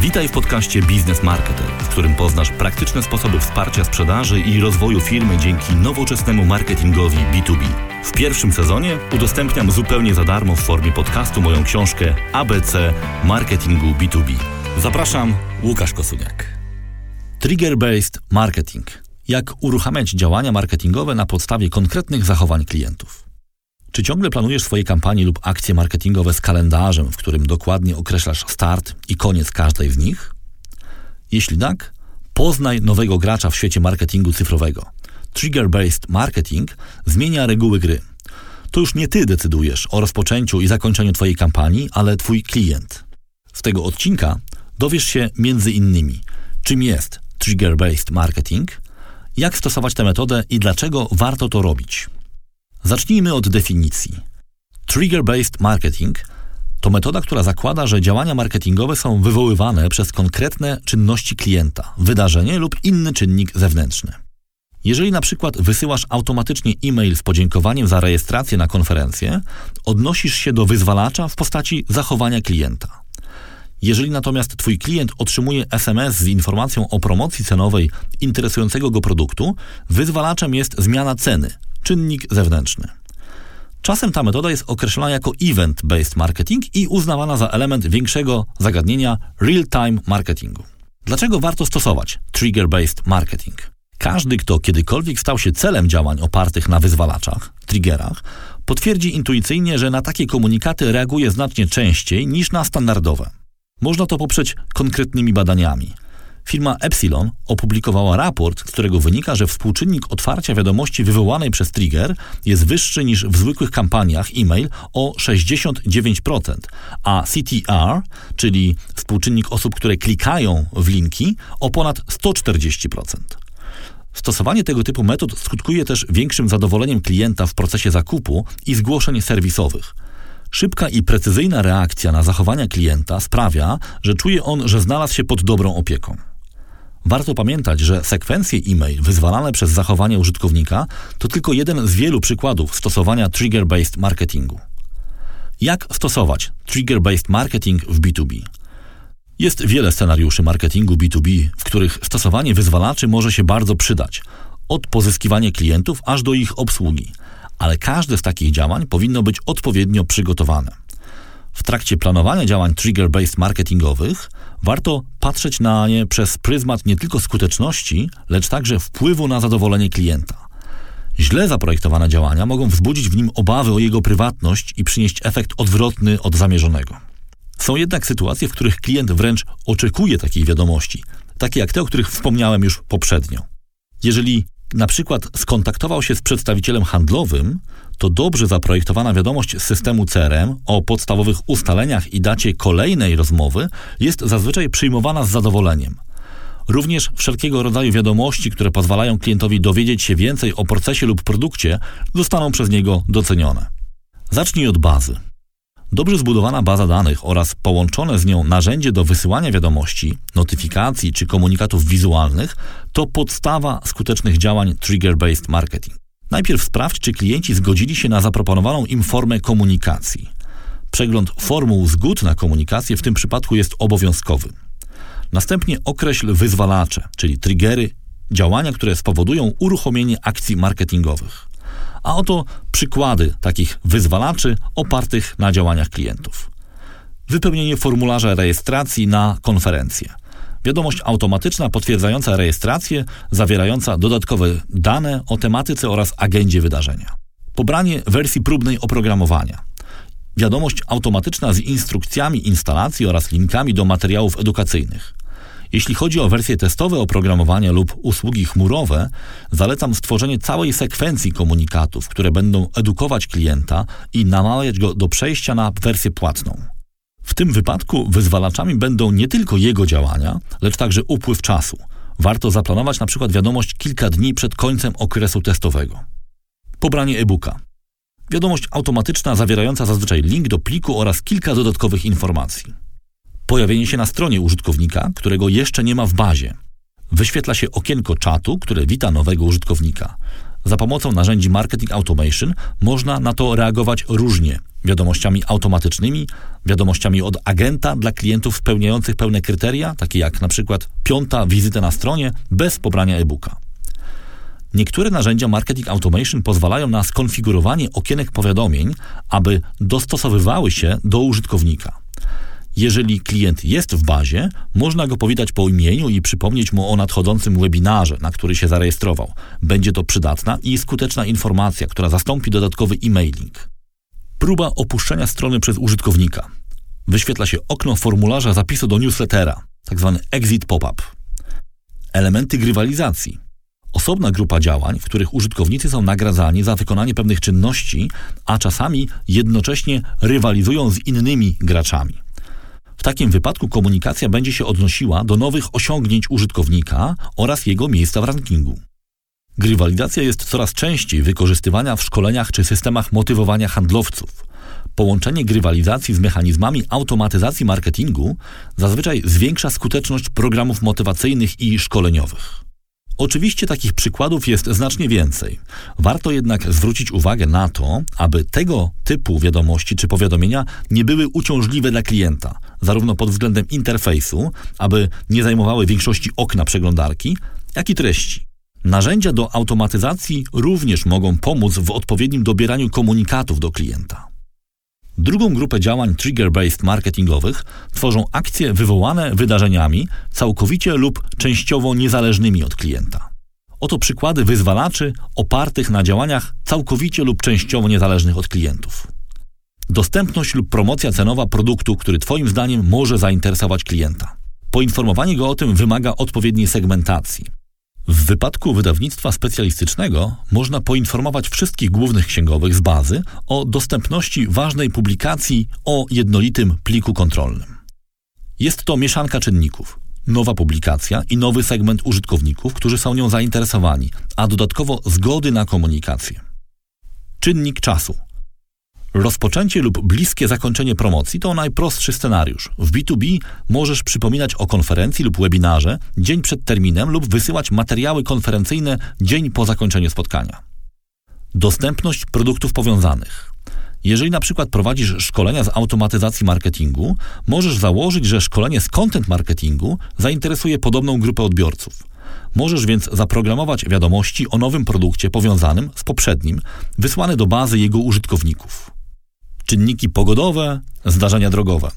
Witaj w podcaście Biznes Marketer, w którym poznasz praktyczne sposoby wsparcia sprzedaży i rozwoju firmy dzięki nowoczesnemu marketingowi B2B. W pierwszym sezonie udostępniam zupełnie za darmo w formie podcastu moją książkę ABC Marketingu B2B. Zapraszam, Łukasz Kosuniak. Trigger-based marketing. Jak uruchamiać działania marketingowe na podstawie konkretnych zachowań klientów. Czy ciągle planujesz swoje kampanie lub akcje marketingowe z kalendarzem, w którym dokładnie określasz start i koniec każdej z nich? Jeśli tak, poznaj nowego gracza w świecie marketingu cyfrowego. Trigger-based marketing zmienia reguły gry. To już nie ty decydujesz o rozpoczęciu i zakończeniu twojej kampanii, ale twój klient. Z tego odcinka dowiesz się między innymi, czym jest trigger-based marketing, jak stosować tę metodę i dlaczego warto to robić. Zacznijmy od definicji. Trigger-based marketing to metoda, która zakłada, że działania marketingowe są wywoływane przez konkretne czynności klienta, wydarzenie lub inny czynnik zewnętrzny. Jeżeli na przykład wysyłasz automatycznie e-mail z podziękowaniem za rejestrację na konferencję, odnosisz się do wyzwalacza w postaci zachowania klienta. Jeżeli natomiast Twój klient otrzymuje SMS z informacją o promocji cenowej interesującego go produktu, wyzwalaczem jest zmiana ceny, czynnik zewnętrzny. Czasem ta metoda jest określana jako event-based marketing i uznawana za element większego zagadnienia real-time marketingu. Dlaczego warto stosować trigger-based marketing? Każdy, kto kiedykolwiek stał się celem działań opartych na wyzwalaczach, triggerach, potwierdzi intuicyjnie, że na takie komunikaty reaguje znacznie częściej niż na standardowe. Można to poprzeć konkretnymi badaniami. Firma Epsilon opublikowała raport, z którego wynika, że współczynnik otwarcia wiadomości wywołanej przez trigger jest wyższy niż w zwykłych kampaniach e-mail o 69%, a CTR, czyli współczynnik osób, które klikają w linki, o ponad 140%. Stosowanie tego typu metod skutkuje też większym zadowoleniem klienta w procesie zakupu i zgłoszeń serwisowych. Szybka i precyzyjna reakcja na zachowania klienta sprawia, że czuje on, że znalazł się pod dobrą opieką. Warto pamiętać, że sekwencje e-mail wyzwalane przez zachowanie użytkownika to tylko jeden z wielu przykładów stosowania trigger-based marketingu. Jak stosować trigger-based marketing w B2B? Jest wiele scenariuszy marketingu B2B, w których stosowanie wyzwalaczy może się bardzo przydać, od pozyskiwania klientów aż do ich obsługi, ale każde z takich działań powinno być odpowiednio przygotowane. W trakcie planowania działań trigger-based marketingowych warto patrzeć na nie przez pryzmat nie tylko skuteczności, lecz także wpływu na zadowolenie klienta. Źle zaprojektowane działania mogą wzbudzić w nim obawy o jego prywatność i przynieść efekt odwrotny od zamierzonego. Są jednak sytuacje, w których klient wręcz oczekuje takiej wiadomości, takie jak te, o których wspomniałem już poprzednio. Jeżeli na przykład skontaktował się z przedstawicielem handlowym, to dobrze zaprojektowana wiadomość z systemu CRM o podstawowych ustaleniach i dacie kolejnej rozmowy jest zazwyczaj przyjmowana z zadowoleniem. Również wszelkiego rodzaju wiadomości, które pozwalają klientowi dowiedzieć się więcej o procesie lub produkcie, zostaną przez niego docenione. Zacznij od bazy. Dobrze zbudowana baza danych oraz połączone z nią narzędzie do wysyłania wiadomości, notyfikacji czy komunikatów wizualnych to podstawa skutecznych działań trigger-based marketing. Najpierw sprawdź, czy klienci zgodzili się na zaproponowaną im formę komunikacji. Przegląd formuł zgód na komunikację w tym przypadku jest obowiązkowy. Następnie określ wyzwalacze, czyli triggery, działania, które spowodują uruchomienie akcji marketingowych. A oto przykłady takich wyzwalaczy opartych na działaniach klientów. Wypełnienie formularza rejestracji na konferencję. Wiadomość automatyczna potwierdzająca rejestrację, zawierająca dodatkowe dane o tematyce oraz agendzie wydarzenia. Pobranie wersji próbnej oprogramowania. Wiadomość automatyczna z instrukcjami instalacji oraz linkami do materiałów edukacyjnych. Jeśli chodzi o wersje testowe oprogramowania lub usługi chmurowe, zalecam stworzenie całej sekwencji komunikatów, które będą edukować klienta i namawiać go do przejścia na wersję płatną. W tym wypadku wyzwalaczami będą nie tylko jego działania, lecz także upływ czasu. Warto zaplanować na przykład wiadomość kilka dni przed końcem okresu testowego. Pobranie e-booka. Wiadomość automatyczna zawierająca zazwyczaj link do pliku oraz kilka dodatkowych informacji. Pojawienie się na stronie użytkownika, którego jeszcze nie ma w bazie. Wyświetla się okienko czatu, które wita nowego użytkownika. Za pomocą narzędzi marketing automation można na to reagować różnie. Wiadomościami automatycznymi, wiadomościami od agenta dla klientów spełniających pełne kryteria, takie jak przykład piąta wizyta na stronie bez pobrania e-booka. Niektóre narzędzia marketing automation pozwalają na skonfigurowanie okienek powiadomień, aby dostosowywały się do użytkownika. Jeżeli klient jest w bazie, można go powitać po imieniu i przypomnieć mu o nadchodzącym webinarze, na który się zarejestrował. Będzie to przydatna i skuteczna informacja, która zastąpi dodatkowy e-mailing. Próba opuszczenia strony przez użytkownika. Wyświetla się okno formularza zapisu do newslettera, tzw. Tak exit pop-up. Elementy grywalizacji. Osobna grupa działań, w których użytkownicy są nagradzani za wykonanie pewnych czynności, a czasami jednocześnie rywalizują z innymi graczami. W takim wypadku komunikacja będzie się odnosiła do nowych osiągnięć użytkownika oraz jego miejsca w rankingu. Grywalizacja jest coraz częściej wykorzystywana w szkoleniach czy systemach motywowania handlowców. Połączenie grywalizacji z mechanizmami automatyzacji marketingu zazwyczaj zwiększa skuteczność programów motywacyjnych i szkoleniowych. Oczywiście takich przykładów jest znacznie więcej. Warto jednak zwrócić uwagę na to, aby tego typu wiadomości czy powiadomienia nie były uciążliwe dla klienta, zarówno pod względem interfejsu, aby nie zajmowały większości okna przeglądarki, jak i treści. Narzędzia do automatyzacji również mogą pomóc w odpowiednim dobieraniu komunikatów do klienta. Drugą grupę działań trigger-based marketingowych tworzą akcje wywołane wydarzeniami całkowicie lub częściowo niezależnymi od klienta. Oto przykłady wyzwalaczy opartych na działaniach całkowicie lub częściowo niezależnych od klientów. Dostępność lub promocja cenowa produktu, który Twoim zdaniem może zainteresować klienta. Poinformowanie go o tym wymaga odpowiedniej segmentacji. W wypadku wydawnictwa specjalistycznego można poinformować wszystkich głównych księgowych z bazy o dostępności ważnej publikacji o jednolitym pliku kontrolnym. Jest to mieszanka czynników. Nowa publikacja i nowy segment użytkowników, którzy są nią zainteresowani, a dodatkowo zgody na komunikację. Czynnik czasu – Rozpoczęcie lub bliskie zakończenie promocji to najprostszy scenariusz. W B2B możesz przypominać o konferencji lub webinarze dzień przed terminem lub wysyłać materiały konferencyjne dzień po zakończeniu spotkania. Dostępność produktów powiązanych. Jeżeli na przykład prowadzisz szkolenia z automatyzacji marketingu, możesz założyć, że szkolenie z content marketingu zainteresuje podobną grupę odbiorców. Możesz więc zaprogramować wiadomości o nowym produkcie powiązanym z poprzednim, wysłane do bazy jego użytkowników czynniki pogodowe, zdarzenia drogowe.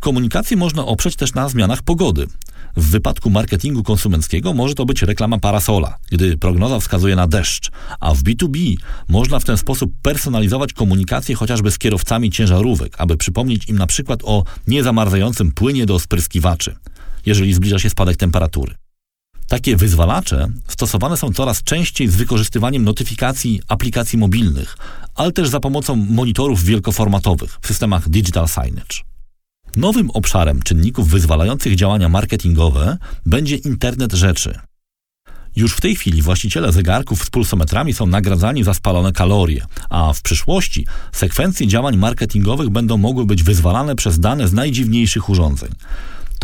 Komunikację można oprzeć też na zmianach pogody. W wypadku marketingu konsumenckiego może to być reklama parasola, gdy prognoza wskazuje na deszcz, a w B2B można w ten sposób personalizować komunikację chociażby z kierowcami ciężarówek, aby przypomnieć im na przykład o niezamarzającym płynie do spryskiwaczy, jeżeli zbliża się spadek temperatury. Takie wyzwalacze stosowane są coraz częściej z wykorzystywaniem notyfikacji aplikacji mobilnych, ale też za pomocą monitorów wielkoformatowych w systemach digital signage. Nowym obszarem czynników wyzwalających działania marketingowe będzie internet rzeczy. Już w tej chwili właściciele zegarków z pulsometrami są nagradzani za spalone kalorie, a w przyszłości sekwencje działań marketingowych będą mogły być wyzwalane przez dane z najdziwniejszych urządzeń.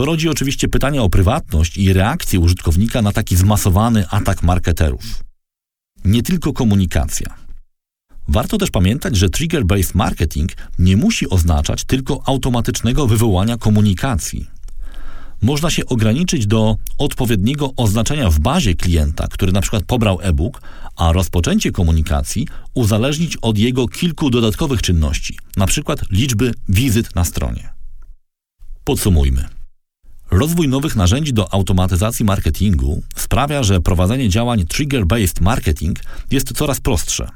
To rodzi oczywiście pytania o prywatność i reakcję użytkownika na taki zmasowany atak marketerów. Nie tylko komunikacja. Warto też pamiętać, że trigger-based marketing nie musi oznaczać tylko automatycznego wywołania komunikacji. Można się ograniczyć do odpowiedniego oznaczenia w bazie klienta, który na przykład pobrał e-book, a rozpoczęcie komunikacji uzależnić od jego kilku dodatkowych czynności, na przykład liczby wizyt na stronie. Podsumujmy. Rozwój nowych narzędzi do automatyzacji marketingu sprawia, że prowadzenie działań trigger-based marketing jest coraz prostsze.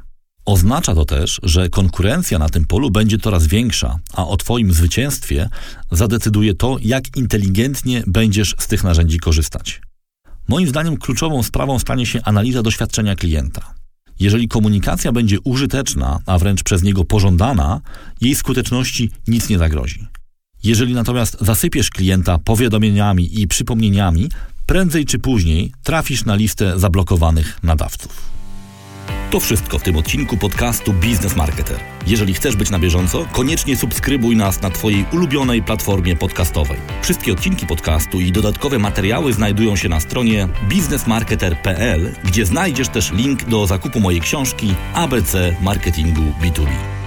Oznacza to też, że konkurencja na tym polu będzie coraz większa, a o Twoim zwycięstwie zadecyduje to, jak inteligentnie będziesz z tych narzędzi korzystać. Moim zdaniem kluczową sprawą stanie się analiza doświadczenia klienta. Jeżeli komunikacja będzie użyteczna, a wręcz przez niego pożądana, jej skuteczności nic nie zagrozi. Jeżeli natomiast zasypiesz klienta powiadomieniami i przypomnieniami, prędzej czy później trafisz na listę zablokowanych nadawców. To wszystko w tym odcinku podcastu Business Marketer. Jeżeli chcesz być na bieżąco, koniecznie subskrybuj nas na Twojej ulubionej platformie podcastowej. Wszystkie odcinki podcastu i dodatkowe materiały znajdują się na stronie businessmarketer.pl, gdzie znajdziesz też link do zakupu mojej książki ABC Marketingu B2B.